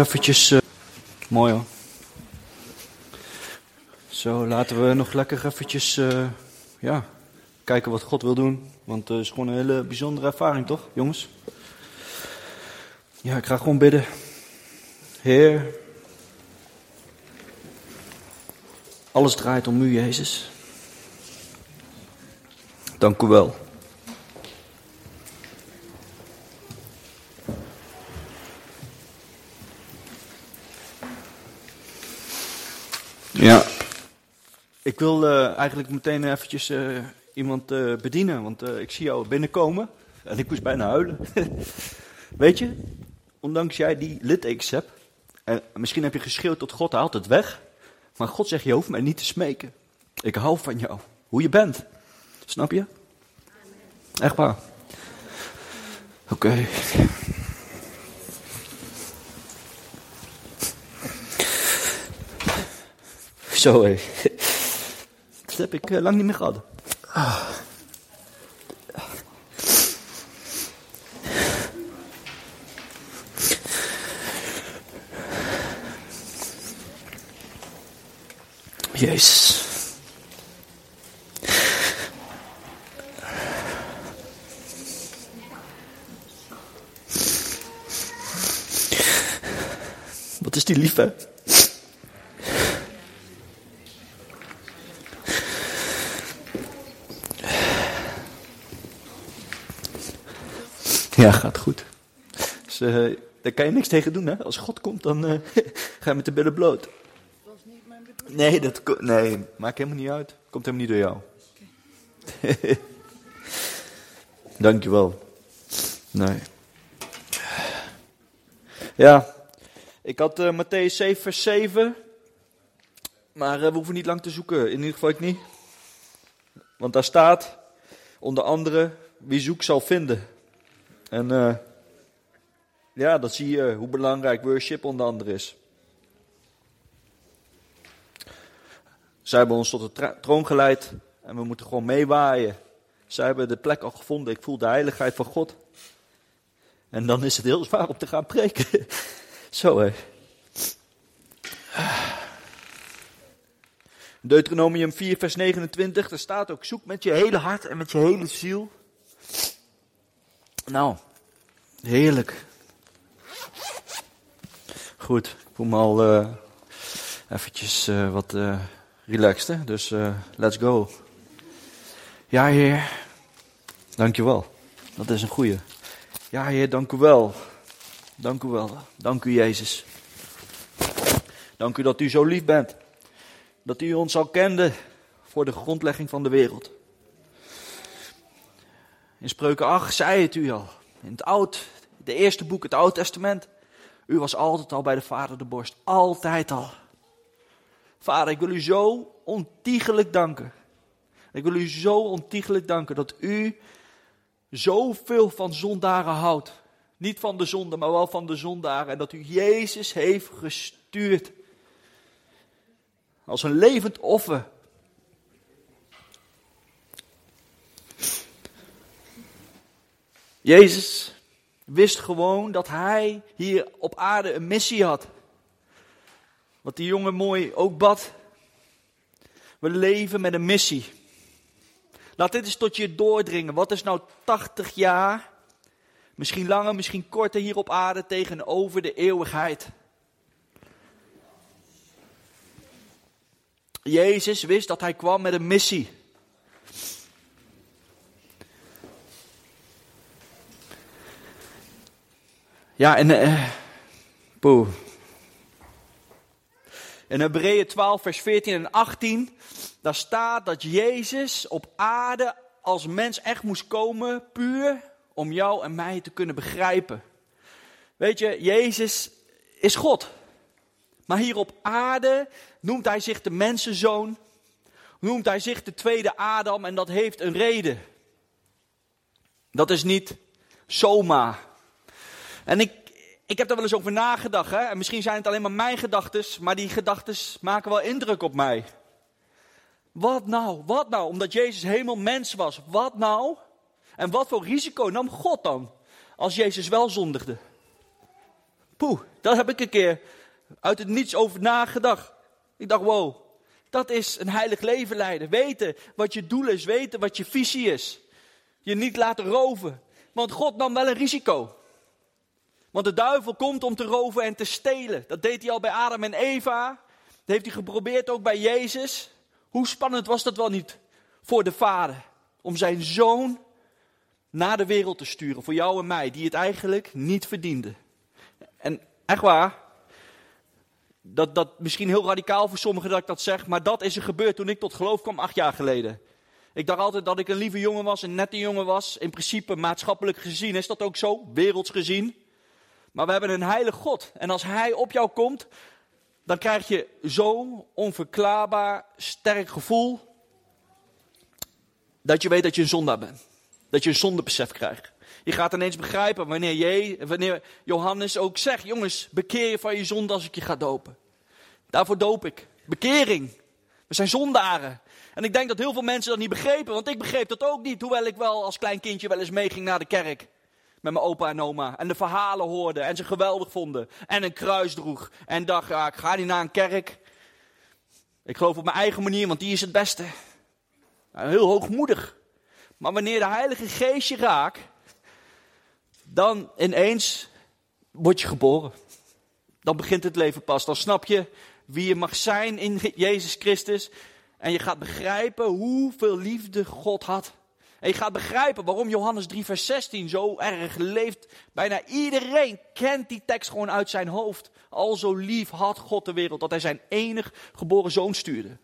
Eventjes, uh, mooi hoor. Zo, laten we nog lekker eventjes, uh, ja, kijken wat God wil doen. Want het is gewoon een hele bijzondere ervaring, toch, jongens? Ja, ik ga gewoon bidden. Heer, alles draait om u, Jezus. Dank u wel. Ik wil uh, eigenlijk meteen eventjes uh, iemand uh, bedienen, want ik zie jou binnenkomen en ik moest bijna huilen. Weet je, ondanks jij die littekens hebt, en misschien heb je geschreeuwd tot God, haalt het weg, maar God zegt, je hoeft mij niet te smeken. Ik hou van jou, hoe je bent. Snap je? Echt waar. Oké. Okay. Zo hé. Dat heb ik uh, lang niet meer gehad. Ah. Jezus. Wat is die lief, Ja, gaat goed. Dus, uh, daar kan je niks tegen doen, hè? Als God komt, dan uh, ga je met de billen bloot. Nee, dat nee, maakt helemaal niet uit. Komt helemaal niet door jou. Okay. Dankjewel. Nee. Ja, ik had uh, Matthäus 7, vers 7. Maar we hoeven niet lang te zoeken. In ieder geval ik niet. Want daar staat, onder andere, wie zoekt zal vinden. En uh, ja, dat zie je hoe belangrijk worship onder andere is. Zij hebben ons tot de troon geleid en we moeten gewoon meewaaien. Zij hebben de plek al gevonden. Ik voel de heiligheid van God. En dan is het heel zwaar om te gaan preken. Zo hè. Deuteronomium 4, vers 29, daar staat ook: zoek met je hele hart en met je hele ziel. Nou, heerlijk. Goed, ik voel me al uh, eventjes uh, wat. Uh, relaxed, hè? Dus let's go. Ja, Heer. Dank je wel. Dat is een goeie. Ja, Heer, dank u wel. Dank u wel. Dank u, Jezus. Dank u dat u zo lief bent. Dat u ons al kende voor de grondlegging van de wereld. In Spreuken 8 zei het u al. In het oud, de eerste boek, het Oude Testament. U was altijd al bij de Vader de borst. Altijd al. Vader, ik wil u zo ontiegelijk danken. Ik wil u zo ontiegelijk danken dat u zoveel van zondaren houdt. Niet van de zonde, maar wel van de zondaren. En dat u Jezus heeft gestuurd. Als een levend offer. Jezus wist gewoon dat hij hier op aarde een missie had. Wat die jongen mooi ook bad. We leven met een missie. Laat dit eens tot je doordringen. Wat is nou 80 jaar, misschien langer, misschien korter hier op aarde tegenover de eeuwigheid? Jezus wist dat hij kwam met een missie. Ja, en uh, in Hebreeën 12, vers 14 en 18, daar staat dat Jezus op aarde als mens echt moest komen, puur om jou en mij te kunnen begrijpen. Weet je, Jezus is God. Maar hier op aarde noemt hij zich de mensenzoon, noemt hij zich de tweede Adam en dat heeft een reden. Dat is niet zomaar. En ik ik heb daar wel eens over nagedacht. Hè? En misschien zijn het alleen maar mijn gedachten, maar die gedachten maken wel indruk op mij. Wat nou? Wat nou? Omdat Jezus helemaal mens was. Wat nou? En wat voor risico nam God dan? Als Jezus wel zondigde. Poeh, Daar heb ik een keer uit het niets over nagedacht. Ik dacht, wow, dat is een heilig leven leiden. Weten wat je doel is, weten wat je visie is. Je niet laten roven. Want God nam wel een risico. Want de duivel komt om te roven en te stelen. Dat deed hij al bij Adam en Eva. Dat heeft hij geprobeerd ook bij Jezus. Hoe spannend was dat wel niet voor de vader? Om zijn zoon naar de wereld te sturen. Voor jou en mij, die het eigenlijk niet verdienden. En echt waar, dat, dat misschien heel radicaal voor sommigen dat ik dat zeg, maar dat is er gebeurd toen ik tot geloof kwam acht jaar geleden. Ik dacht altijd dat ik een lieve jongen was, een nette jongen was. In principe, maatschappelijk gezien, is dat ook zo, werelds gezien. Maar we hebben een heilige God. En als Hij op jou komt, dan krijg je zo'n onverklaarbaar sterk gevoel. Dat je weet dat je een zondaar bent. Dat je een zondebesef krijgt. Je gaat ineens begrijpen wanneer, je, wanneer Johannes ook zegt: Jongens, bekeer je van je zonde als ik je ga dopen. Daarvoor doop ik. Bekering. We zijn zondaren. En ik denk dat heel veel mensen dat niet begrepen, want ik begreep dat ook niet. Hoewel ik wel als klein kindje wel eens meeging naar de kerk. Met mijn opa en oma. En de verhalen hoorde en ze geweldig vonden. En een kruis droeg. En dacht, ja, ik ga niet naar een kerk. Ik geloof op mijn eigen manier, want die is het beste. Heel hoogmoedig. Maar wanneer de Heilige Geest je raakt, dan ineens word je geboren. Dan begint het leven pas. Dan snap je wie je mag zijn in Jezus Christus. En je gaat begrijpen hoeveel liefde God had. En je gaat begrijpen waarom Johannes 3, vers 16 zo erg leeft. Bijna iedereen kent die tekst gewoon uit zijn hoofd. Al zo lief had God de wereld dat hij zijn enig geboren zoon stuurde.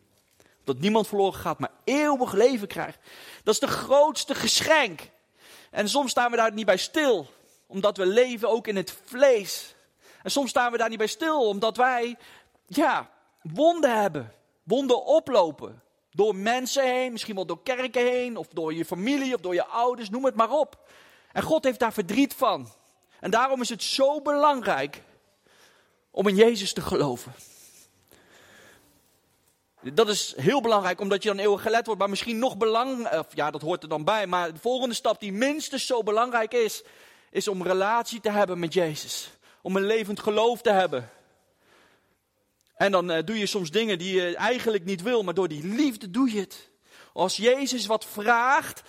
Dat niemand verloren gaat, maar eeuwig leven krijgt. Dat is de grootste geschenk. En soms staan we daar niet bij stil, omdat we leven ook in het vlees. En soms staan we daar niet bij stil, omdat wij, ja, wonden hebben. Wonden oplopen. Door mensen heen, misschien wel door kerken heen, of door je familie, of door je ouders, noem het maar op. En God heeft daar verdriet van. En daarom is het zo belangrijk om in Jezus te geloven. Dat is heel belangrijk, omdat je dan eeuwig gelet wordt. Maar misschien nog belangrijk, ja, dat hoort er dan bij. Maar de volgende stap die minstens zo belangrijk is, is om relatie te hebben met Jezus. Om een levend geloof te hebben. En dan uh, doe je soms dingen die je eigenlijk niet wil, maar door die liefde doe je het. Als Jezus wat vraagt,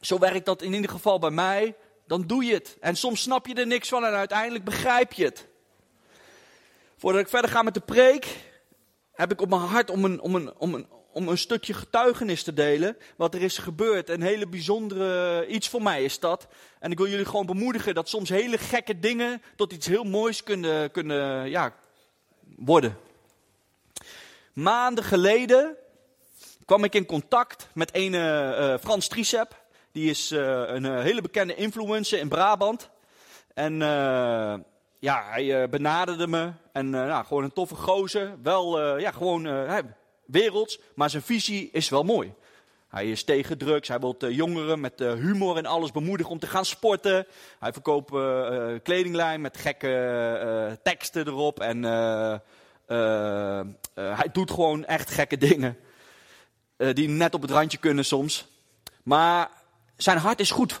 zo werkt dat in ieder geval bij mij, dan doe je het. En soms snap je er niks van en uiteindelijk begrijp je het. Voordat ik verder ga met de preek, heb ik op mijn hart om een, om een, om een, om een stukje getuigenis te delen. Wat er is gebeurd. Een hele bijzondere iets voor mij is dat. En ik wil jullie gewoon bemoedigen dat soms hele gekke dingen tot iets heel moois kunnen, kunnen ja, worden. Maanden geleden kwam ik in contact met een uh, Frans Tricep. Die is uh, een hele bekende influencer in Brabant. En ja, hij benaderde me. En nou, gewoon een toffe gozer. Wel, ja, gewoon werelds. Maar zijn visie is wel mooi. Hij is tegen drugs. Hij wil jongeren met humor en alles bemoedigen om te gaan sporten. Hij verkoopt uh, kledinglijn met gekke teksten erop. En hij doet gewoon echt gekke dingen. die net op het randje kunnen soms. Maar zijn hart is goed.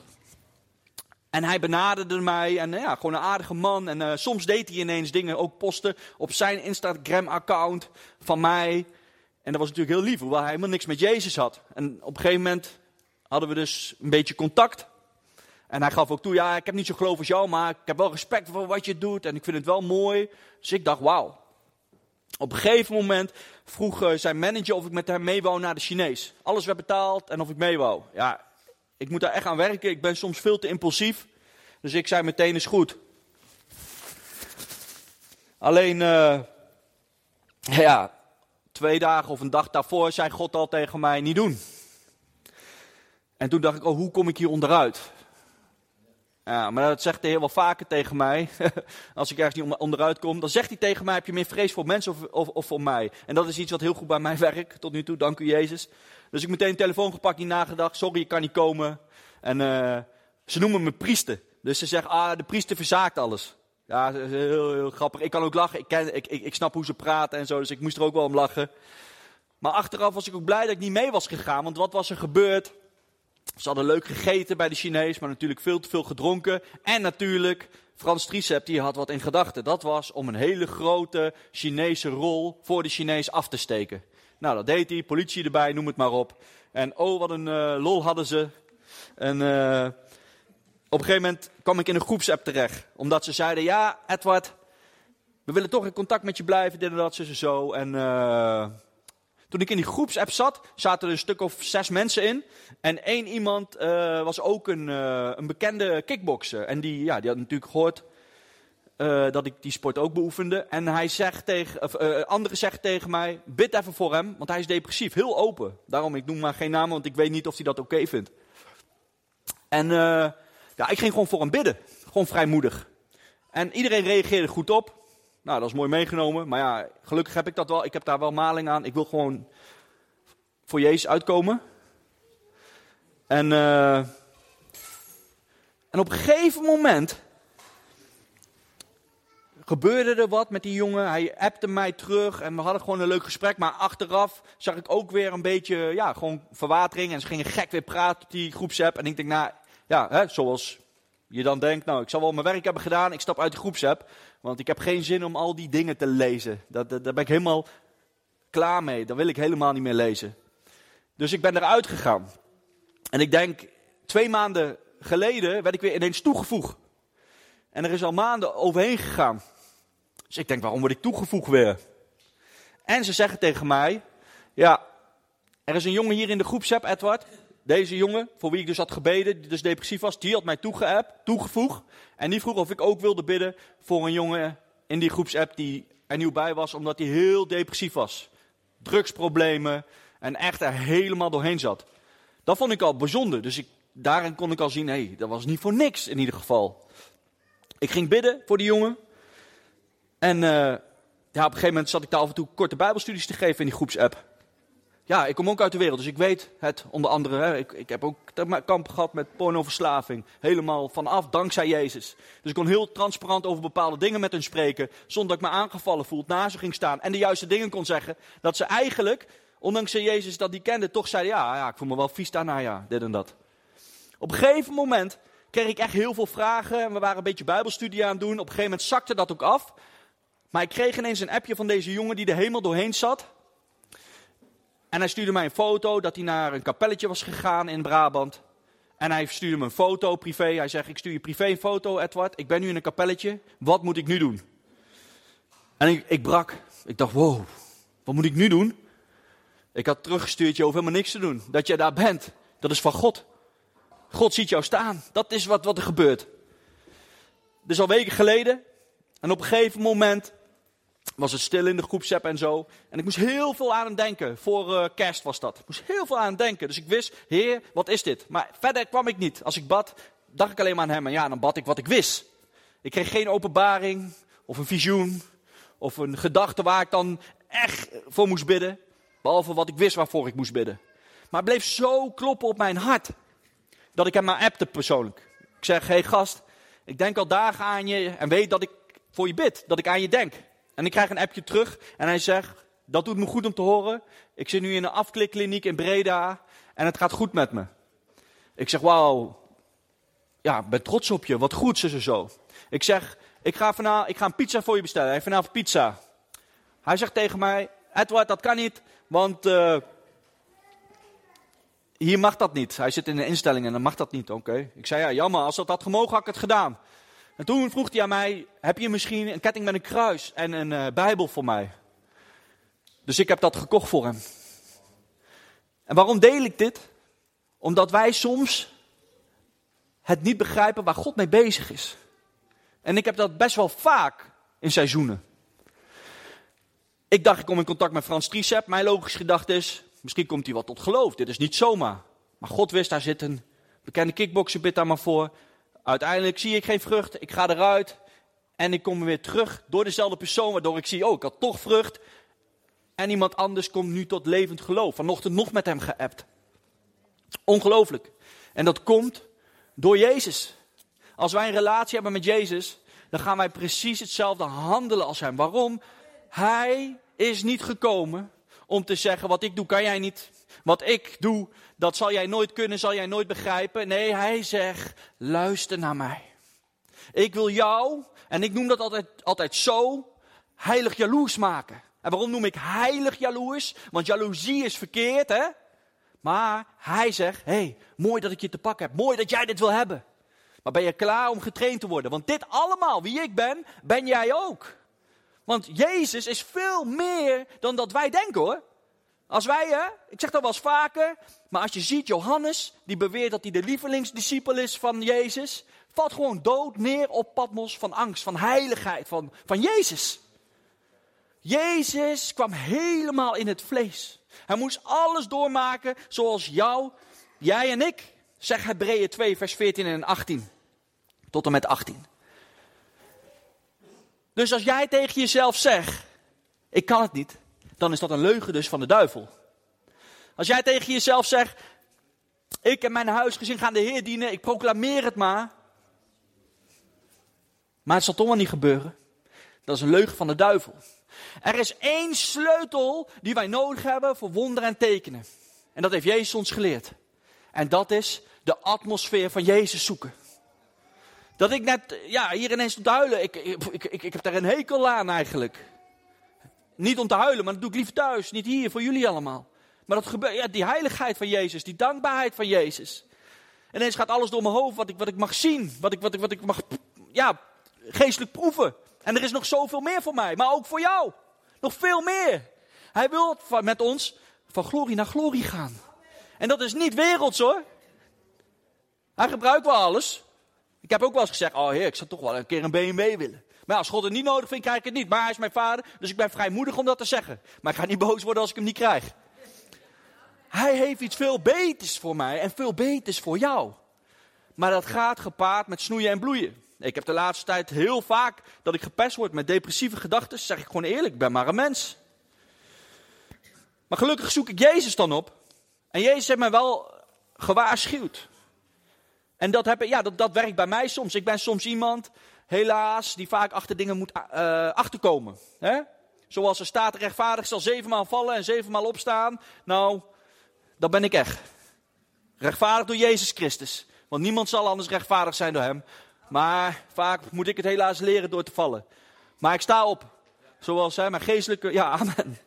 En hij benaderde mij en ja, gewoon een aardige man. En soms deed hij ineens dingen ook posten op zijn Instagram-account van mij. En dat was natuurlijk heel lief, hoewel hij helemaal niks met Jezus had. En op een gegeven moment hadden we dus een beetje contact. En hij gaf ook toe, ja, ik heb niet zo geloof als jou, maar ik heb wel respect voor wat je doet en ik vind het wel mooi. Dus ik dacht, wauw. Op een gegeven moment vroeg uh, zijn manager of ik met hem mee wou naar de Chinees. Alles werd betaald en of ik mee wou. Ja, ik moet daar echt aan werken. Ik ben soms veel te impulsief. Dus ik zei meteen, is goed. Alleen, uh, ja, twee dagen of een dag daarvoor zei God al tegen mij niet doen. En toen dacht ik, oh, hoe kom ik hier onderuit? Ja, maar dat zegt de Heer wel vaker tegen mij. Als ik ergens niet onderuit kom, dan zegt hij tegen mij: Heb je meer vrees voor mensen of, of, of, voor mij? En dat is iets wat heel goed bij mij werkt tot nu toe, dank u Jezus. Dus ik meteen een telefoon gepakt, die nagedacht: Sorry, ik kan niet komen. En uh, ze noemen me priester. Dus ze zegt: Ah, de priester verzaakt alles. Ja, heel, heel grappig. Ik kan ook lachen. Ik, ken, ik, ik, ik snap hoe ze praten en zo, dus ik moest er ook wel om lachen. Maar achteraf was ik ook blij dat ik niet mee was gegaan, want wat was er gebeurd? Ze hadden leuk gegeten bij de Chinees, maar natuurlijk veel te veel gedronken. En natuurlijk Frans Tricep die had wat in gedachten. Dat was om een hele grote Chinese rol voor de Chinees af te steken. Nou, dat deed hij, politie erbij, noem het maar op. En oh, wat een uh, lol hadden ze. En uh, op een gegeven moment kwam ik in een groepsapp terecht. Omdat ze zeiden, ja, Edward, we willen toch in contact met je blijven, dit en dat, zo en zo. En uh, toen ik in die groepsapp zat, zaten er een stuk of zes mensen in. En één iemand uh, was ook een, uh, een bekende kickbokser. En die, ja, die had natuurlijk gehoord dat ik die sport ook beoefende. En hij zegt tegen, of, anderen zegt tegen mij, bid even voor hem, want hij is depressief, heel open. Daarom, ik noem maar geen namen, want ik weet niet of hij dat oké vindt. En ja, ik ging gewoon voor hem bidden, gewoon vrijmoedig. En iedereen reageerde goed op. Nou, dat is mooi meegenomen. Maar ja, gelukkig heb ik dat wel. Ik heb daar wel maling aan. Ik wil gewoon voor Jezus uitkomen. En, uh, en op een gegeven moment gebeurde er wat met die jongen. Hij appte mij terug en we hadden gewoon een leuk gesprek. Maar achteraf zag ik ook weer een beetje, ja, gewoon verwatering. En ze gingen gek weer praten op die groepsapp. En ik denk, nou, ja, hè, zoals je dan denkt, nou, ik zal wel mijn werk hebben gedaan. Ik stap uit de groepsapp. Want ik heb geen zin om al die dingen te lezen. Daar ben ik helemaal klaar mee. Dat wil ik helemaal niet meer lezen. Dus ik ben eruit gegaan. En ik denk, twee maanden geleden werd ik weer ineens toegevoegd. En er is al maanden overheen gegaan. Dus ik denk, waarom word ik toegevoegd weer? En ze zeggen tegen mij, ja, er is een jongen hier in de groepsapp, Edward. Deze jongen, voor wie ik dus had gebeden, die dus depressief was, die had mij toegevoegd. En die vroeg of ik ook wilde bidden voor een jongen in die groepsapp die er nieuw bij was, omdat hij heel depressief was. Drugsproblemen en echt er helemaal doorheen zat. Dat vond ik al bijzonder. Dus ik, daarin kon ik al zien, hé, dat was niet voor niks in ieder geval. Ik ging bidden voor die jongen. En uh, ja, op een gegeven moment zat ik daar af en toe korte bijbelstudies te geven in die groepsapp. Ja, ik kom ook uit de wereld, dus ik weet het onder andere. Ik, ik heb ook kamp gehad met pornoverslaving. Helemaal vanaf dankzij Jezus. Dus ik kon heel transparant over bepaalde dingen met hun spreken. Zonder dat ik me aangevallen voelde, na ze ging staan. En de juiste dingen kon zeggen. Dat ze eigenlijk, ondanks dat Jezus dat die kende, toch zeiden: ja, ja, ik voel me wel vies daarna, ja, dit en dat. Op een gegeven moment kreeg ik echt heel veel vragen. En we waren een beetje Bijbelstudie aan het doen. Op een gegeven moment zakte dat ook af. Maar ik kreeg ineens een appje van deze jongen die er helemaal doorheen zat. En hij stuurde mij een foto dat hij naar een kapelletje was gegaan in Brabant. En hij stuurde me een foto privé. Hij zegt, ik stuur je privé een foto, Edward. Ik ben nu in een kapelletje. Wat moet ik nu doen? En ik, ik brak. Ik dacht, wow, wat moet ik nu doen? Ik had teruggestuurd, je hoeft helemaal niks te doen. Dat je daar bent, dat is van God. God ziet jou staan. Dat is wat, wat er gebeurt. Dus al weken geleden. En op een gegeven moment was het stil in de groepsapp en zo. En ik moest heel veel aan hem denken. Voor uh, kerst was dat. Ik moest heel veel aan hem denken. Dus ik wist, heer, wat is dit? Maar verder kwam ik niet. Als ik bad, dacht ik alleen maar aan hem. En ja, dan bad ik wat ik wist. Ik kreeg geen openbaring of een visioen of een gedachte waar ik dan echt voor moest bidden. Behalve wat ik wist waarvoor ik moest bidden. Maar het bleef zo kloppen op mijn hart. Dat ik hem maar appte persoonlijk. Ik zeg, hé hey gast, ik denk al dagen aan je en weet dat ik voor je bid. Dat ik aan je denk. En ik krijg een appje terug en hij zegt, dat doet me goed om te horen. Ik zit nu in een afklikkliniek in Breda en het gaat goed met me. Ik zeg, wauw, ja, ben trots op je, wat goed, ze zo. Ik zeg, ik ga, vanavond, ik ga een pizza voor je bestellen. Hij vanavond pizza. Hij zegt tegen mij, Edward, dat kan niet, want uh, hier mag dat niet. Hij zit in de instelling en dan mag dat niet, oké. Ik zei, ja, jammer, als dat had gemogen, had ik het gedaan. En toen vroeg hij aan mij: Heb je misschien een ketting met een kruis en een uh, Bijbel voor mij? Dus ik heb dat gekocht voor hem. En waarom deel ik dit? Omdat wij soms het niet begrijpen waar God mee bezig is. En ik heb dat best wel vaak in seizoenen. Ik dacht, ik kom in contact met Frans Tricep. Mijn logische gedachte is, misschien komt hij wat tot geloof. Dit is niet zomaar. Maar God wist, daar zit een bekende kickboxer, bid daar maar voor. Uiteindelijk zie ik geen vrucht, ik ga eruit en ik kom weer terug door dezelfde persoon, waardoor ik zie, oh, ik had toch vrucht. En iemand anders komt nu tot levend geloof. Vanochtend nog met hem geappt. Ongelooflijk. En dat komt door Jezus. Als wij een relatie hebben met Jezus, dan gaan wij precies hetzelfde handelen als hem. Waarom? Hij is niet gekomen om te zeggen, wat ik doe kan jij niet. Wat ik doe, dat zal jij nooit kunnen, zal jij nooit begrijpen. Nee, hij zegt, luister naar mij. Ik wil jou, en ik noem dat altijd, altijd zo, heilig jaloers maken. En waarom noem ik heilig jaloers? Want jaloezie is verkeerd, hè? Maar hij zegt, hey, mooi dat ik je te pakken heb. Mooi dat jij dit wil hebben. Maar ben je klaar om getraind te worden? Want dit allemaal, wie ik ben, ben jij ook. Want Jezus is veel meer dan dat wij denken hoor. Als wij, hè, ik zeg dat wel eens vaker, maar als je ziet Johannes, die beweert dat hij de lievelingsdiscipel is van Jezus, valt gewoon dood neer op Patmos van angst, van heiligheid, van, van Jezus. Jezus kwam helemaal in het vlees. Hij moest alles doormaken zoals jou, jij en ik. Zeg Hebreeën 2, vers 14 en 18. Tot en met 18. Dus als jij tegen jezelf zegt, ik kan het niet, dan is dat een leugen dus van de duivel. Als jij tegen jezelf zegt, ik en mijn huisgezin gaan de Heer dienen, ik proclameer het maar. Maar het zal toch wel niet gebeuren. Dat is een leugen van de duivel. Er is één sleutel die wij nodig hebben voor wonderen en tekenen. En dat heeft Jezus ons geleerd. En dat is de atmosfeer van Jezus zoeken. Dat ik net, ja, hier ineens te huilen. Ik, ik, ik, ik heb daar een hekel aan eigenlijk. Niet om te huilen, maar dat doe ik liever thuis. Niet hier, voor jullie allemaal. Maar dat gebeurt, ja, die heiligheid van Jezus, die dankbaarheid van Jezus. En ineens gaat alles door mijn hoofd wat ik, wat ik mag zien. Wat ik, wat, ik, wat ik mag, ja, geestelijk proeven. En er is nog zoveel meer voor mij, maar ook voor jou. Nog veel meer. Hij wil met ons van glorie naar glorie gaan. En dat is niet werelds hoor. Hij gebruikt wel alles. Ik heb ook wel eens gezegd, oh heer, ik zou toch wel een keer een BMW willen. Maar als God het niet nodig vindt, krijg ik het niet. Maar hij is mijn vader, dus ik ben vrijmoedig om dat te zeggen. Maar ik ga niet boos worden als ik hem niet krijg. Hij heeft iets veel beters voor mij en veel beters voor jou. Maar dat gaat gepaard met snoeien en bloeien. Ik heb de laatste tijd heel vaak dat ik gepest word met depressieve gedachten. Zeg ik gewoon eerlijk, ik ben maar een mens. Maar gelukkig zoek ik Jezus dan op. En Jezus heeft mij wel gewaarschuwd. En dat, heb, ja, dat, dat werkt bij mij soms. Ik ben soms iemand, helaas, die vaak achter dingen moet uh, achterkomen. Hè? Zoals er staat, rechtvaardig zal zevenmaal vallen en zevenmaal opstaan. Nou, dat ben ik echt. Rechtvaardig door Jezus Christus. Want niemand zal anders rechtvaardig zijn door hem. Maar vaak moet ik het helaas leren door te vallen. Maar ik sta op. Zoals mijn geestelijke, ja, amen.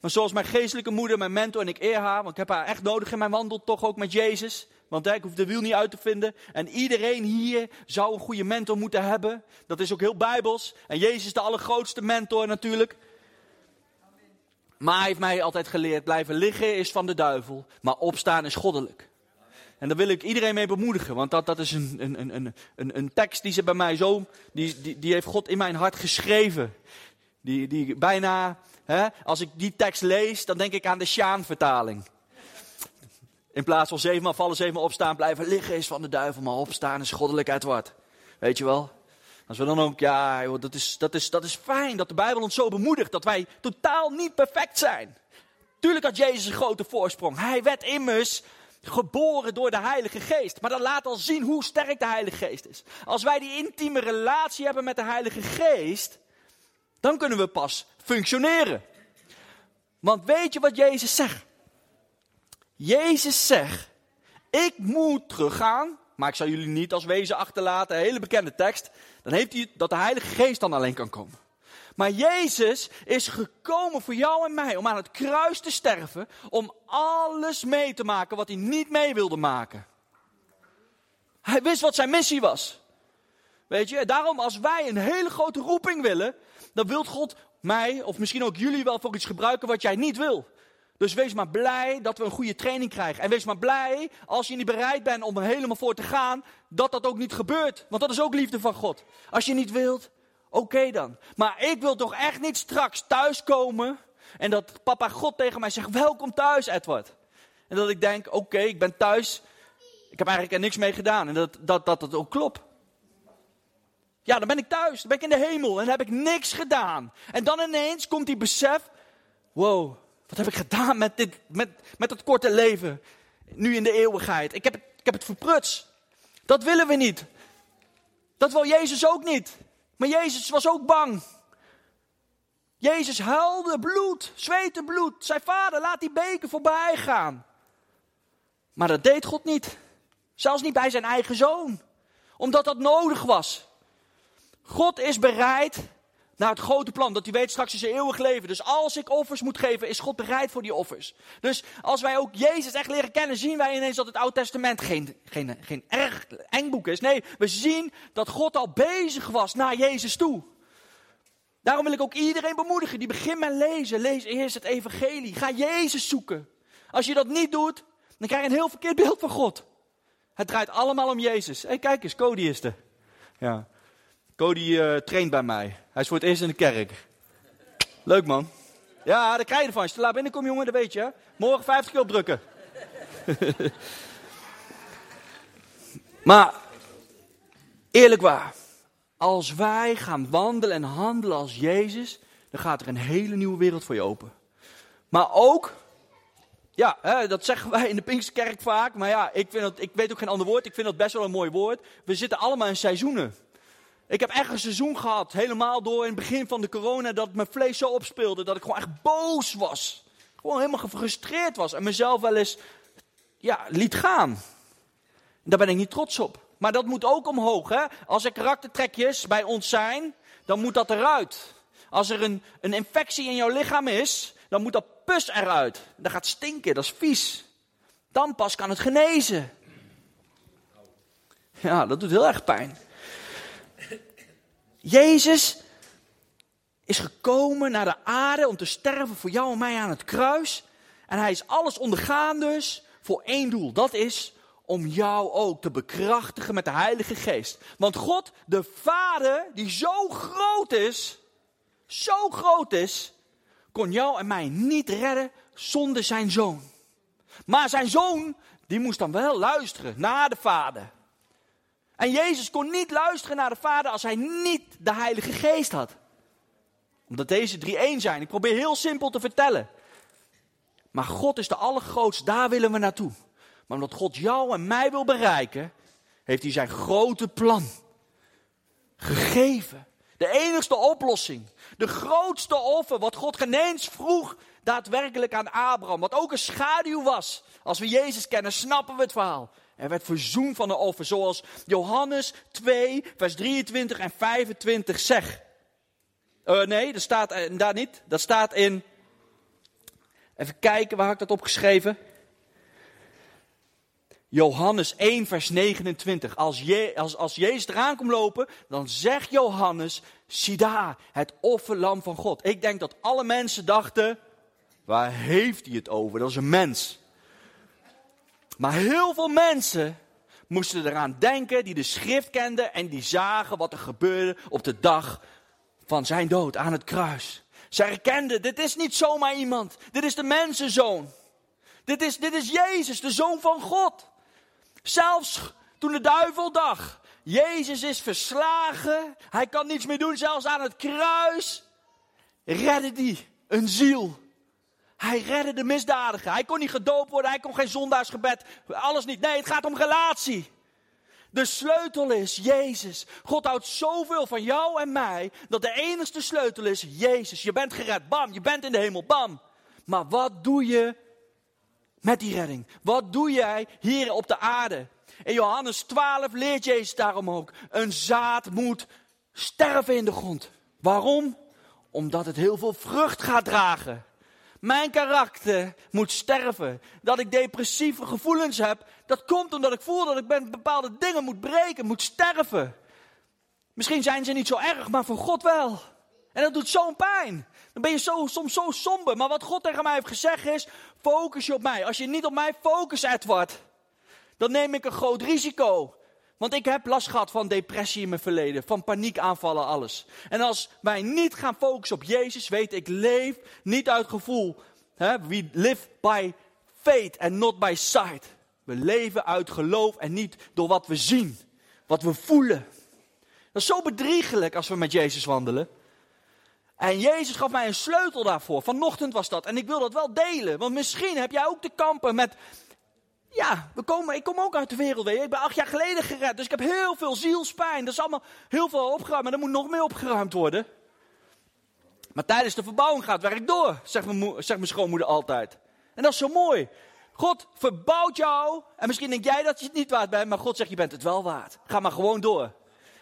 maar zoals mijn geestelijke moeder, mijn mentor en ik eer haar. Want ik heb haar echt nodig in mijn wandel, toch ook met Jezus. Want ik hoef de wiel niet uit te vinden. En iedereen hier zou een goede mentor moeten hebben. Dat is ook heel bijbels. En Jezus is de allergrootste mentor natuurlijk. Maar hij heeft mij altijd geleerd, blijven liggen is van de duivel. Maar opstaan is goddelijk. En daar wil ik iedereen mee bemoedigen. Want dat, dat is een, een, een, een, een tekst die ze bij mij zo. Die, die, die heeft God in mijn hart geschreven. Die, die bijna. Als ik die tekst lees, dan denk ik aan de Sjaan-vertaling. In plaats van zevenmaal vallen, zevenmaal opstaan, blijven liggen is van de duivel. Maar opstaan is goddelijkheid wat. Weet je wel? Als we dan ook, ja, joh, dat, is, dat, is, dat is fijn dat de Bijbel ons zo bemoedigt dat wij totaal niet perfect zijn. Tuurlijk had Jezus een grote voorsprong. Hij werd immers geboren door de Heilige Geest. Maar dat laat al zien hoe sterk de Heilige Geest is. Als wij die intieme relatie hebben met de Heilige Geest, dan kunnen we pas functioneren. Want weet je wat Jezus zegt? Jezus zegt, ik moet teruggaan, maar ik zal jullie niet als wezen achterlaten, een hele bekende tekst. Dan heeft hij dat de Heilige Geest dan alleen kan komen. Maar Jezus is gekomen voor jou en mij om aan het kruis te sterven, om alles mee te maken wat hij niet mee wilde maken. Hij wist wat zijn missie was. Weet je, daarom als wij een hele grote roeping willen, dan wil God mij, of misschien ook jullie wel voor iets gebruiken wat jij niet wil. Dus wees maar blij dat we een goede training krijgen. En wees maar blij als je niet bereid bent om er helemaal voor te gaan, dat dat ook niet gebeurt. Want dat is ook liefde van God. Als je niet wilt, Oké dan. Maar ik wil toch echt niet straks thuiskomen en dat papa God tegen mij zegt: Welkom thuis, Edward. En dat ik denk: Oké, ik ben thuis. Ik heb eigenlijk er niks mee gedaan. En dat dat, dat, dat ook klopt. Ja, dan ben ik thuis. Dan ben ik in de hemel. En heb ik niks gedaan. En dan ineens komt die besef: Wow, wat heb ik gedaan met, dit, met, met dat korte leven? Nu in de eeuwigheid. Ik heb, het, ik heb het verpruts. Dat willen we niet. Dat wil Jezus ook niet. Maar Jezus was ook bang. Jezus huilde bloed, zweette bloed. Zijn vader, laat die beker voorbij gaan. Maar dat deed God niet. Zelfs niet bij zijn eigen zoon. Omdat dat nodig was. God is bereid naar het grote plan. Dat hij weet straks is er eeuwig leven. Dus als ik offers moet geven, is God bereid voor die offers. Dus als wij ook Jezus echt leren kennen, zien wij ineens dat het Oude Testament geen, geen, geen erg eng boek is. Nee, we zien dat God al bezig was naar Jezus toe. Daarom wil ik ook iedereen bemoedigen die begint met lezen. Lees eerst het evangelie. Ga Jezus zoeken. Als je dat niet doet, dan krijg je een heel verkeerd beeld van God. Het draait allemaal om Jezus. Hé, hey, kijk eens, Cody is er. Ja. Cody uh, traint bij mij. Hij is voor het eerst in de kerk. Leuk man. Ja, daar krijg je ervan. Als je te laat binnenkomt, jongen, dat weet je. Morgen 50 keer opdrukken. maar, eerlijk waar. Als wij gaan wandelen en handelen als Jezus, dan gaat er een hele nieuwe wereld voor je open. Maar ook, ja, hè, dat zeggen wij in de Pinksterkerk vaak, maar ja, ik, vind dat, ik weet ook geen ander woord, ik vind dat best wel een mooi woord. We zitten allemaal in seizoenen. Ik heb echt een seizoen gehad, helemaal door in het begin van de corona, dat mijn vlees zo opspeelde, dat ik gewoon echt boos was. Gewoon helemaal gefrustreerd was en mezelf wel eens ja, liet gaan. Daar ben ik niet trots op. Maar dat moet ook omhoog. Hè? Als er karaktertrekjes bij ons zijn, dan moet dat eruit. Als er een, een infectie in jouw lichaam is, dan moet dat pus eruit. Dat gaat stinken, dat is vies. Dan pas kan het genezen. Ja, dat doet heel erg pijn. Jezus is gekomen naar de aarde om te sterven voor jou en mij aan het kruis. En hij is alles ondergaan dus voor één doel. Dat is om jou ook te bekrachtigen met de Heilige Geest. Want God, de Vader, die zo groot is, zo groot is, kon jou en mij niet redden zonder zijn zoon. Maar zijn zoon, die moest dan wel luisteren naar de Vader. En Jezus kon niet luisteren naar de Vader als hij niet de Heilige Geest had. Omdat deze drie één zijn. Ik probeer heel simpel te vertellen. Maar God is de allergrootste, daar willen we naartoe. Maar omdat God jou en mij wil bereiken, heeft hij zijn grote plan gegeven. De enigste oplossing. De grootste offer wat God geneens vroeg daadwerkelijk aan Abraham. Wat ook een schaduw was. Als we Jezus kennen, snappen we het verhaal. Er werd verzoend van de offer, zoals Johannes 2, vers 23 en 25 zegt. Uh, nee, dat staat uh, daar niet. Dat staat in. Even kijken, waar heb ik dat opgeschreven? Johannes 1, vers 29. Als, Je, als, als Jezus eraan komt lopen, dan zegt Johannes: Zie daar, het offerlam van God. Ik denk dat alle mensen dachten: Waar heeft hij het over? Dat is een mens. Maar heel veel mensen moesten eraan denken die de schrift kenden en die zagen wat er gebeurde op de dag van zijn dood aan het kruis. Zij herkenden, dit is niet zomaar iemand, dit is de mensenzoon. Dit is, dit is Jezus, de zoon van God. Zelfs toen de duivel dacht, Jezus is verslagen, hij kan niets meer doen, zelfs aan het kruis, redde die een ziel. Hij redde de misdadiger. Hij kon niet gedoopt worden, hij kon geen zondaarsgebed, alles niet. Nee, het gaat om relatie. De sleutel is Jezus. God houdt zoveel van jou en mij, dat de enige sleutel is Jezus. Je bent gered, bam, je bent in de hemel, bam. Maar wat doe je met die redding? Wat doe jij hier op de aarde? In Johannes 12 leert Jezus daarom ook. Een zaad moet sterven in de grond. Waarom? Omdat het heel veel vrucht gaat dragen. Mijn karakter moet sterven. Dat ik depressieve gevoelens heb, dat komt omdat ik voel dat ik bepaalde dingen moet breken, moet sterven. Misschien zijn ze niet zo erg, maar voor God wel. En dat doet zo'n pijn. Dan ben je zo, soms zo somber. Maar wat God tegen mij heeft gezegd is, focus je op mij. Als je niet op mij focust, Edward, dan neem ik een groot risico. Want ik heb last gehad van depressie in mijn verleden, van paniekaanvallen, alles. En als wij niet gaan focussen op Jezus, weet ik, leef niet uit gevoel. We live by faith and not by sight. We leven uit geloof en niet door wat we zien, wat we voelen. Dat is zo bedriegelijk als we met Jezus wandelen. En Jezus gaf mij een sleutel daarvoor. Vanochtend was dat. En ik wil dat wel delen. Want misschien heb jij ook te kampen met. Ja, we komen, ik kom ook uit de wereld. Ik ben acht jaar geleden gered. Dus ik heb heel veel zielspijn. Er is allemaal heel veel opgeruimd. Maar er moet nog meer opgeruimd worden. Maar tijdens de verbouwing gaat werk door. Zegt mijn, zegt mijn schoonmoeder altijd. En dat is zo mooi. God verbouwt jou. En misschien denk jij dat je het niet waard bent. Maar God zegt je bent het wel waard. Ga maar gewoon door.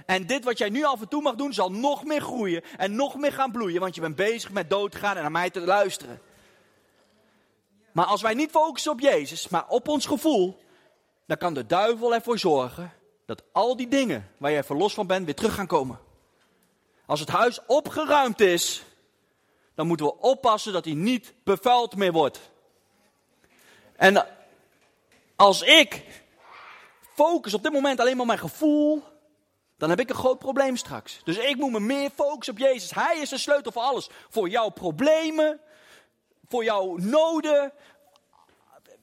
En dit wat jij nu af en toe mag doen, zal nog meer groeien en nog meer gaan bloeien. Want je bent bezig met doodgaan en naar mij te luisteren. Maar als wij niet focussen op Jezus, maar op ons gevoel, dan kan de duivel ervoor zorgen dat al die dingen waar jij verlost van bent weer terug gaan komen. Als het huis opgeruimd is, dan moeten we oppassen dat hij niet bevuild meer wordt. En als ik focus op dit moment alleen maar op mijn gevoel, dan heb ik een groot probleem straks. Dus ik moet me meer focussen op Jezus. Hij is de sleutel voor alles. Voor jouw problemen, voor jouw noden,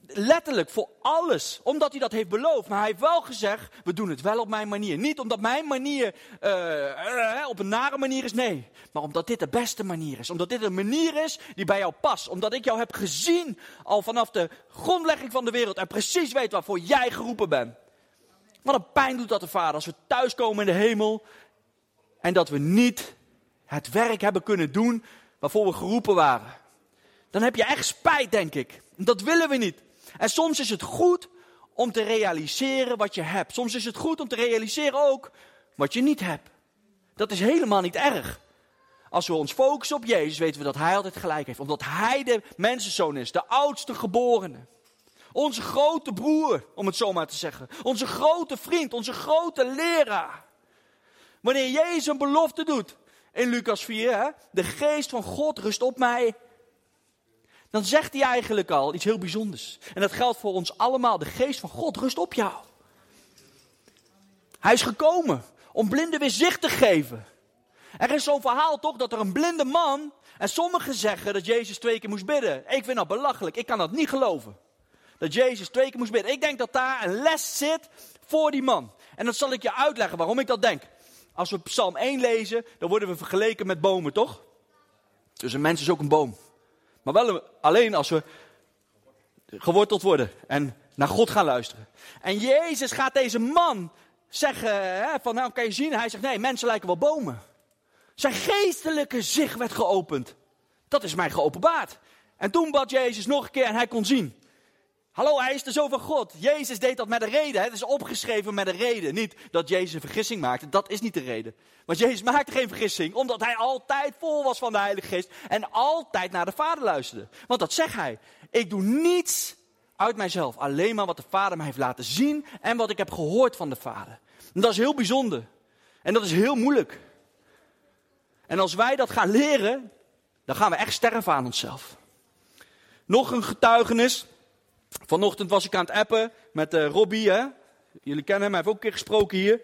letterlijk voor alles. Omdat hij dat heeft beloofd. Maar hij heeft wel gezegd, we doen het wel op mijn manier. Niet omdat mijn manier uh, op een nare manier is, nee. Maar omdat dit de beste manier is. Omdat dit een manier is die bij jou past. Omdat ik jou heb gezien al vanaf de grondlegging van de wereld. En precies weet waarvoor jij geroepen bent. Wat een pijn doet dat de Vader als we thuiskomen in de hemel. En dat we niet het werk hebben kunnen doen waarvoor we geroepen waren. Dan heb je echt spijt, denk ik. Dat willen we niet. En soms is het goed om te realiseren wat je hebt. Soms is het goed om te realiseren ook wat je niet hebt. Dat is helemaal niet erg. Als we ons focussen op Jezus, weten we dat Hij altijd gelijk heeft. Omdat Hij de mensenzoon is, de oudste geborene. Onze grote broer, om het zo maar te zeggen. Onze grote vriend, onze grote leraar. Wanneer Jezus een belofte doet in Lucas 4, hè, de geest van God rust op mij dan zegt hij eigenlijk al iets heel bijzonders. En dat geldt voor ons allemaal. De geest van God rust op jou. Hij is gekomen om blinden weer zicht te geven. Er is zo'n verhaal toch dat er een blinde man. En sommigen zeggen dat Jezus twee keer moest bidden. Ik vind dat belachelijk. Ik kan dat niet geloven. Dat Jezus twee keer moest bidden. Ik denk dat daar een les zit voor die man. En dat zal ik je uitleggen waarom ik dat denk. Als we Psalm 1 lezen, dan worden we vergeleken met bomen, toch? Dus een mens is ook een boom. Maar wel alleen als we geworteld worden en naar God gaan luisteren. En Jezus gaat deze man zeggen, hè, van nou kan je zien, hij zegt nee, mensen lijken wel bomen. Zijn geestelijke zicht werd geopend. Dat is mij geopenbaard. En toen bad Jezus nog een keer en hij kon zien. Hallo, hij is de zoon van God. Jezus deed dat met een reden. Het is opgeschreven met een reden. Niet dat Jezus een vergissing maakte. Dat is niet de reden. Want Jezus maakte geen vergissing. Omdat hij altijd vol was van de Heilige Geest. En altijd naar de Vader luisterde. Want dat zegt hij. Ik doe niets uit mijzelf. Alleen maar wat de Vader mij heeft laten zien. En wat ik heb gehoord van de Vader. En dat is heel bijzonder. En dat is heel moeilijk. En als wij dat gaan leren. Dan gaan we echt sterven aan onszelf. Nog een getuigenis. Vanochtend was ik aan het appen met uh, Robbie. Hè? Jullie kennen hem, hij heeft ook een keer gesproken hier.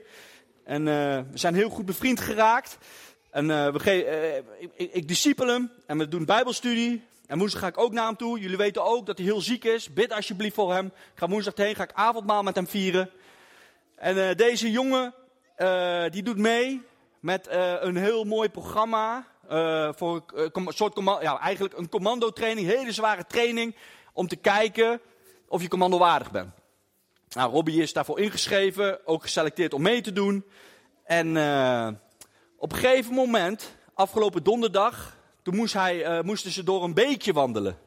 En uh, we zijn heel goed bevriend geraakt. En uh, we ik, ik discipel hem en we doen bijbelstudie. En woensdag ga ik ook naar hem toe. Jullie weten ook dat hij heel ziek is. Bid alsjeblieft voor hem. Ik ga woensdag heen, ga ik avondmaal met hem vieren. En deze jongen, die doet mee met een heel mooi programma. voor een soort ja, eigenlijk een commandotraining, hele zware training. Om te kijken of je commandowaardig bent. Nou, Robbie is daarvoor ingeschreven, ook geselecteerd om mee te doen. En uh, op een gegeven moment, afgelopen donderdag, toen moest hij, uh, moesten ze door een beekje wandelen.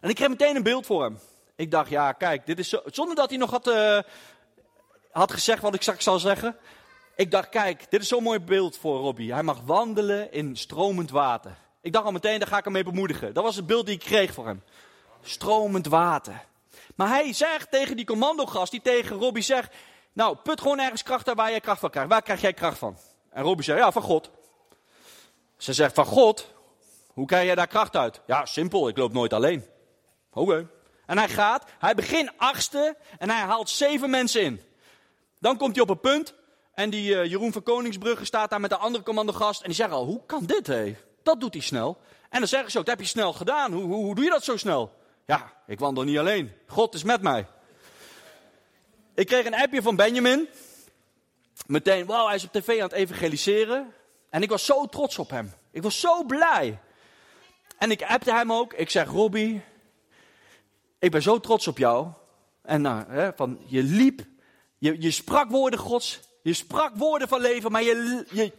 En ik kreeg meteen een beeld voor hem. Ik dacht, ja, kijk, dit is zo, zonder dat hij nog had, uh, had gezegd wat ik straks zal zeggen. Ik dacht, kijk, dit is zo'n mooi beeld voor Robbie. Hij mag wandelen in stromend water. Ik dacht al meteen, daar ga ik hem mee bemoedigen. Dat was het beeld die ik kreeg voor hem. Stromend water. Maar hij zegt tegen die commandogast, die tegen Robbie zegt, nou, put gewoon ergens kracht uit waar jij kracht van krijgt. Waar krijg jij kracht van? En Robbie zegt, ja, van God. Ze zegt, van God? Hoe krijg jij daar kracht uit? Ja, simpel, ik loop nooit alleen. Oké. En hij gaat, hij begint achtste en hij haalt zeven mensen in. Dan komt hij op een punt en die uh, Jeroen van Koningsbrugge staat daar met de andere commandogast en die zegt al, hoe kan dit hé? Dat doet hij snel. En dan zeggen ze ook, dat heb je snel gedaan. Hoe, hoe, hoe doe je dat zo snel? Ja, ik wandel niet alleen. God is met mij. Ik kreeg een appje van Benjamin. Meteen, wauw, hij is op tv aan het evangeliseren. En ik was zo trots op hem. Ik was zo blij. En ik appte hem ook. Ik zeg, Robbie, ik ben zo trots op jou. En nou, hè, van, je liep, je, je sprak woorden gods, je sprak woorden van leven, maar je, je,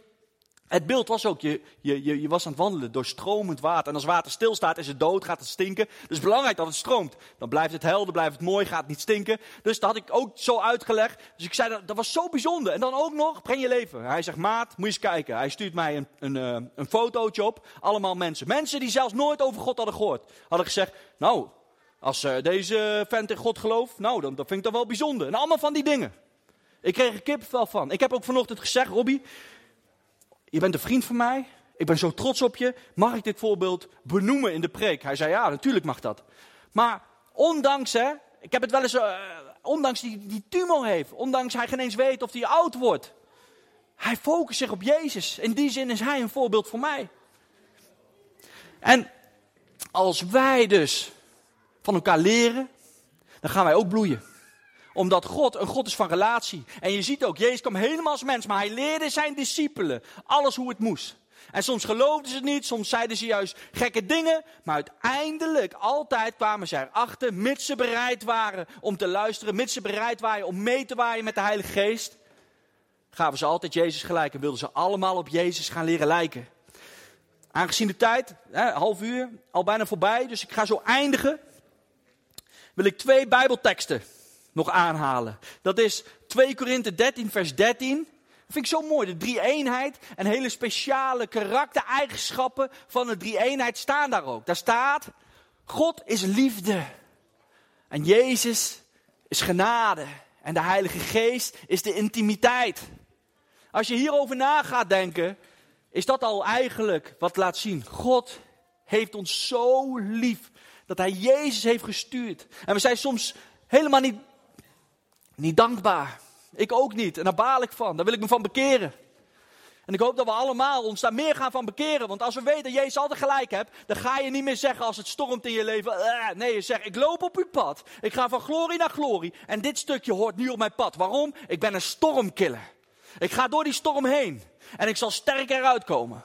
Het beeld was ook, je, je, je, was aan het wandelen door stromend water. En als water stilstaat, is het dood, gaat het stinken. Dus belangrijk dat het stroomt. Dan blijft het helder, blijft het mooi, gaat het niet stinken. Dus dat had ik ook zo uitgelegd. Dus ik zei, dat, dat was zo bijzonder. En dan ook nog, breng je leven. Hij zegt, maat, moet je eens kijken. Hij stuurt mij een, een, eh, een fotootje op. Allemaal mensen. Mensen die zelfs nooit over God hadden gehoord. Hadden gezegd, nou, als uh, deze vent in God gelooft, nou, dan, dat vind ik dan wel bijzonder. En allemaal van die dingen. Ik kreeg er kippenvel van. Ik heb ook vanochtend gezegd, Robbie, je bent een vriend van mij. Ik ben zo trots op je. Mag ik dit voorbeeld benoemen in de preek? Hij zei, ja, natuurlijk mag dat. Maar ondanks, hè, ik heb het wel eens, uh, ondanks die, die tumor heeft, ondanks hij geen eens weet of hij oud wordt. Hij focust zich op Jezus. In die zin is hij een voorbeeld voor mij. En als wij dus van elkaar leren, dan gaan wij ook bloeien omdat God een God is van relatie. En je ziet ook, Jezus kwam helemaal als mens, maar hij leerde zijn discipelen alles hoe het moest. En soms geloofden ze het niet, soms zeiden ze juist gekke dingen. Maar uiteindelijk, altijd kwamen ze erachter, mits ze bereid waren om te luisteren, mits ze bereid waren om mee te waaien met de Heilige Geest. Gaven ze altijd Jezus gelijk en wilden ze allemaal op Jezus gaan leren lijken. Aangezien de tijd, hè, half uur, al bijna voorbij, dus ik ga zo eindigen. Wil ik twee Bijbelteksten nog aanhalen. Dat is 2 Korinthe 13, vers 13. Dat vind ik zo mooi. De drie-eenheid en hele speciale karaktereigenschappen van de drie-eenheid staan daar ook. Daar staat, God is liefde. En Jezus is genade. En de Heilige Geest is de intimiteit. Als je hierover na gaat denken, is dat al eigenlijk wat laat zien. God heeft ons zo lief dat Hij Jezus heeft gestuurd. En we zijn soms helemaal niet niet dankbaar. Ik ook niet. En daar baal ik van. Daar wil ik me van bekeren. En ik hoop dat we allemaal ons daar meer gaan van bekeren. Want als we weten dat Jezus altijd gelijk hebt, dan ga je niet meer zeggen als het stormt in je leven. Uh, nee, je zegt, ik loop op uw pad. Ik ga van glorie naar glorie. En dit stukje hoort nu op mijn pad. Waarom? Ik ben een stormkiller. Ik ga door die storm heen. En ik zal sterk eruit komen.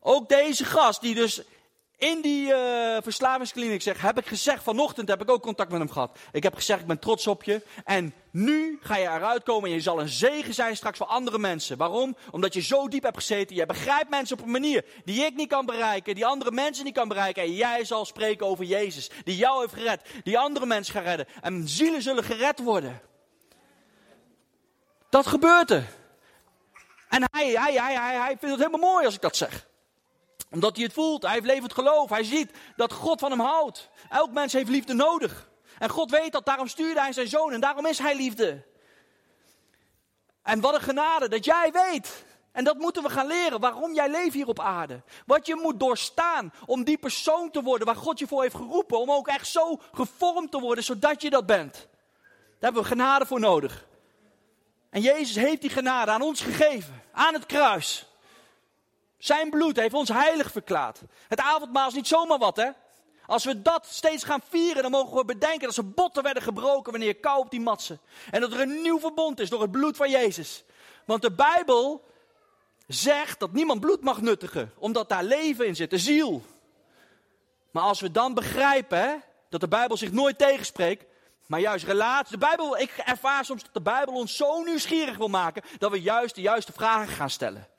Ook deze gast die dus in die uh, verslavingskliniek zeg, heb ik gezegd, vanochtend heb ik ook contact met hem gehad. Ik heb gezegd, ik ben trots op je. En nu ga je eruit komen en je zal een zegen zijn straks voor andere mensen. Waarom? Omdat je zo diep hebt gezeten. Je begrijpt mensen op een manier die ik niet kan bereiken, die andere mensen niet kan bereiken. En jij zal spreken over Jezus, die jou heeft gered, die andere mensen gaat redden. En zielen zullen gered worden. Dat gebeurt er. En hij, hij, hij, hij, hij vindt het helemaal mooi als ik dat zeg omdat hij het voelt. Hij heeft levend geloof. Hij ziet dat God van hem houdt. Elk mens heeft liefde nodig. En God weet dat. Daarom stuurde hij zijn zoon. En daarom is hij liefde. En wat een genade dat jij weet. En dat moeten we gaan leren. Waarom jij leeft hier op aarde. Wat je moet doorstaan om die persoon te worden waar God je voor heeft geroepen. Om ook echt zo gevormd te worden zodat je dat bent. Daar hebben we genade voor nodig. En Jezus heeft die genade aan ons gegeven. Aan het kruis. Zijn bloed heeft ons heilig verklaard. Het avondmaal is niet zomaar wat, hè? Als we dat steeds gaan vieren, dan mogen we bedenken dat ze botten werden gebroken wanneer kou op die matsen. En dat er een nieuw verbond is door het bloed van Jezus. Want de Bijbel zegt dat niemand bloed mag nuttigen, omdat daar leven in zit, de ziel. Maar als we dan begrijpen dat de Bijbel zich nooit tegenspreekt, maar juist relatie. De Bijbel, ik ervaar soms dat de Bijbel ons zo nieuwsgierig wil maken dat we juist de juiste vragen gaan stellen.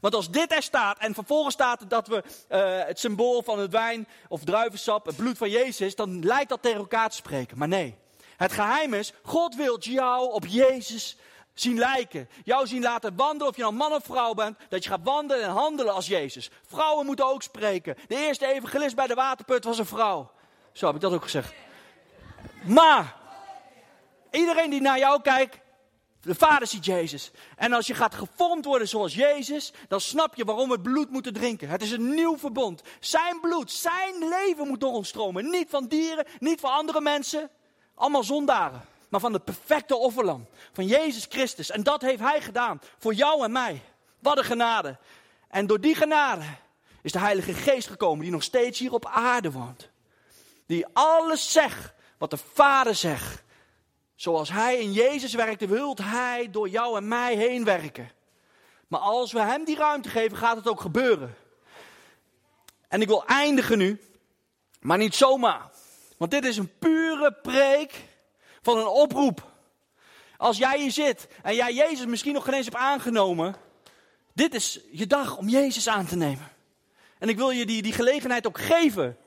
Want als dit er staat en vervolgens staat dat we uh, het symbool van het wijn of druivensap, het bloed van Jezus, dan lijkt dat tegen elkaar te spreken. Maar nee, het geheim is, God wil jou op Jezus zien lijken. Jou zien laten wandelen, of je nou man of vrouw bent, dat je gaat wandelen en handelen als Jezus. Vrouwen moeten ook spreken. De eerste evangelist bij de waterput was een vrouw. Zo heb ik dat ook gezegd. Maar, iedereen die naar jou kijkt, de Vader ziet Jezus. En als je gaat gevormd worden zoals Jezus, dan snap je waarom we bloed moeten drinken. Het is een nieuw verbond. Zijn bloed, zijn leven moet door ons stromen. Niet van dieren, niet van andere mensen. Allemaal zondaren. Maar van het perfecte offerlam. Van Jezus Christus. En dat heeft Hij gedaan. Voor jou en mij. Wat een genade. En door die genade is de Heilige Geest gekomen. Die nog steeds hier op aarde woont. Die alles zegt wat de Vader zegt. Zoals Hij in Jezus werkte, wilt Hij door jou en mij heen werken. Maar als we Hem die ruimte geven, gaat het ook gebeuren. En ik wil eindigen nu, maar niet zomaar. Want dit is een pure preek van een oproep. Als jij hier zit en jij Jezus misschien nog geen eens hebt aangenomen, Dit is je dag om Jezus aan te nemen. En ik wil je die, die gelegenheid ook geven.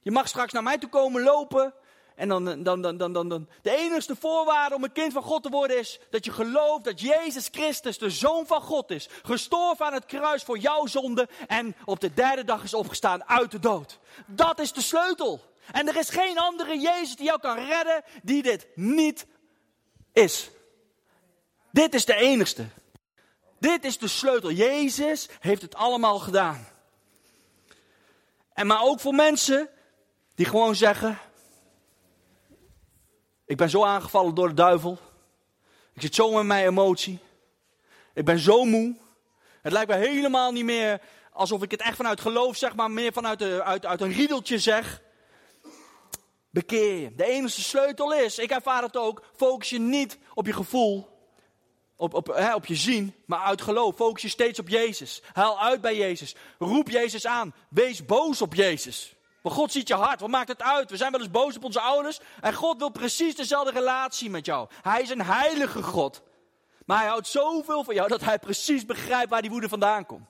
Je mag straks naar mij toe komen lopen. En dan, dan, dan, dan, dan. De enige voorwaarde om een kind van God te worden is dat je gelooft dat Jezus Christus de Zoon van God is. Gestorven aan het kruis voor jouw zonde en op de derde dag is opgestaan uit de dood. Dat is de sleutel. En er is geen andere Jezus die jou kan redden die dit niet is. Dit is de enigste. Dit is de sleutel. Jezus heeft het allemaal gedaan. En maar ook voor mensen die gewoon zeggen: Ik ben zo aangevallen door de duivel. Ik zit zo met mijn emotie. Ik ben zo moe. Het lijkt me helemaal niet meer alsof ik het echt vanuit geloof zeg, maar meer vanuit de, uit, uit een riedeltje zeg. Bekeer je. De enige sleutel is, ik ervaar het ook, focus je niet op je gevoel, op, op, hè, op je zien, maar uit geloof. Focus je steeds op Jezus. Haal uit bij Jezus. Roep Jezus aan. Wees boos op Jezus. Want God ziet je hart. Wat maakt het uit? We zijn wel eens boos op onze ouders. En God wil precies dezelfde relatie met jou. Hij is een heilige God. Maar hij houdt zoveel van jou dat hij precies begrijpt waar die woede vandaan komt.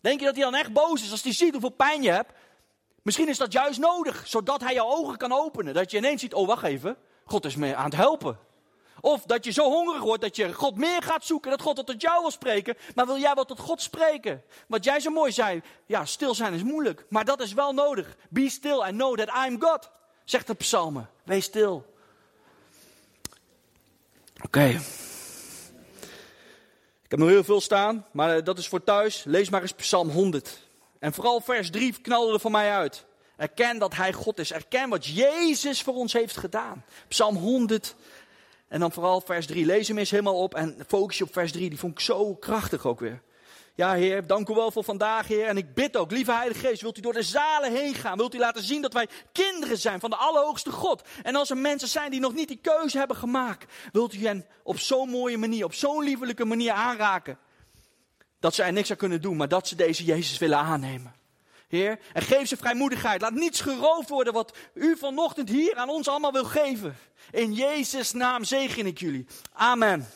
Denk je dat hij dan echt boos is als hij ziet hoeveel pijn je hebt? Misschien is dat juist nodig, zodat hij jouw ogen kan openen. Dat je ineens ziet, oh wacht even, God is me aan het helpen. Of dat je zo hongerig wordt dat je God meer gaat zoeken, dat God tot jou wil spreken. Maar wil jij wel tot God spreken? Wat jij zo mooi zei, ja, stil zijn is moeilijk. Maar dat is wel nodig. Be still and know that I'm God, zegt de psalmen. Wees stil. Oké. Ik heb nog heel veel staan, maar eh, dat is voor thuis. Lees maar eens Psalm 100. En vooral vers 3 knalde er voor mij uit. Erken dat Hij God is. Erken wat Jezus voor ons heeft gedaan. Psalm 100. En dan vooral vers 3. Lees hem eens helemaal op en focus je op vers 3. Die vond ik zo krachtig ook weer. Ja, Heer, dank u wel voor vandaag, Heer. En ik bid ook, lieve Heilige Geest, wilt u door de zalen heen gaan? Wilt u laten zien dat wij kinderen zijn van de Allerhoogste God? En als er mensen zijn die nog niet die keuze hebben gemaakt, wilt u hen op zo'n mooie manier, op zo'n liefelijke manier aanraken? Dat ze er niks aan kunnen doen, maar dat ze deze Jezus willen aannemen. Heer, en geef ze vrijmoedigheid. Laat niets geroofd worden wat u vanochtend hier aan ons allemaal wil geven. In Jezus' naam zegen ik jullie. Amen.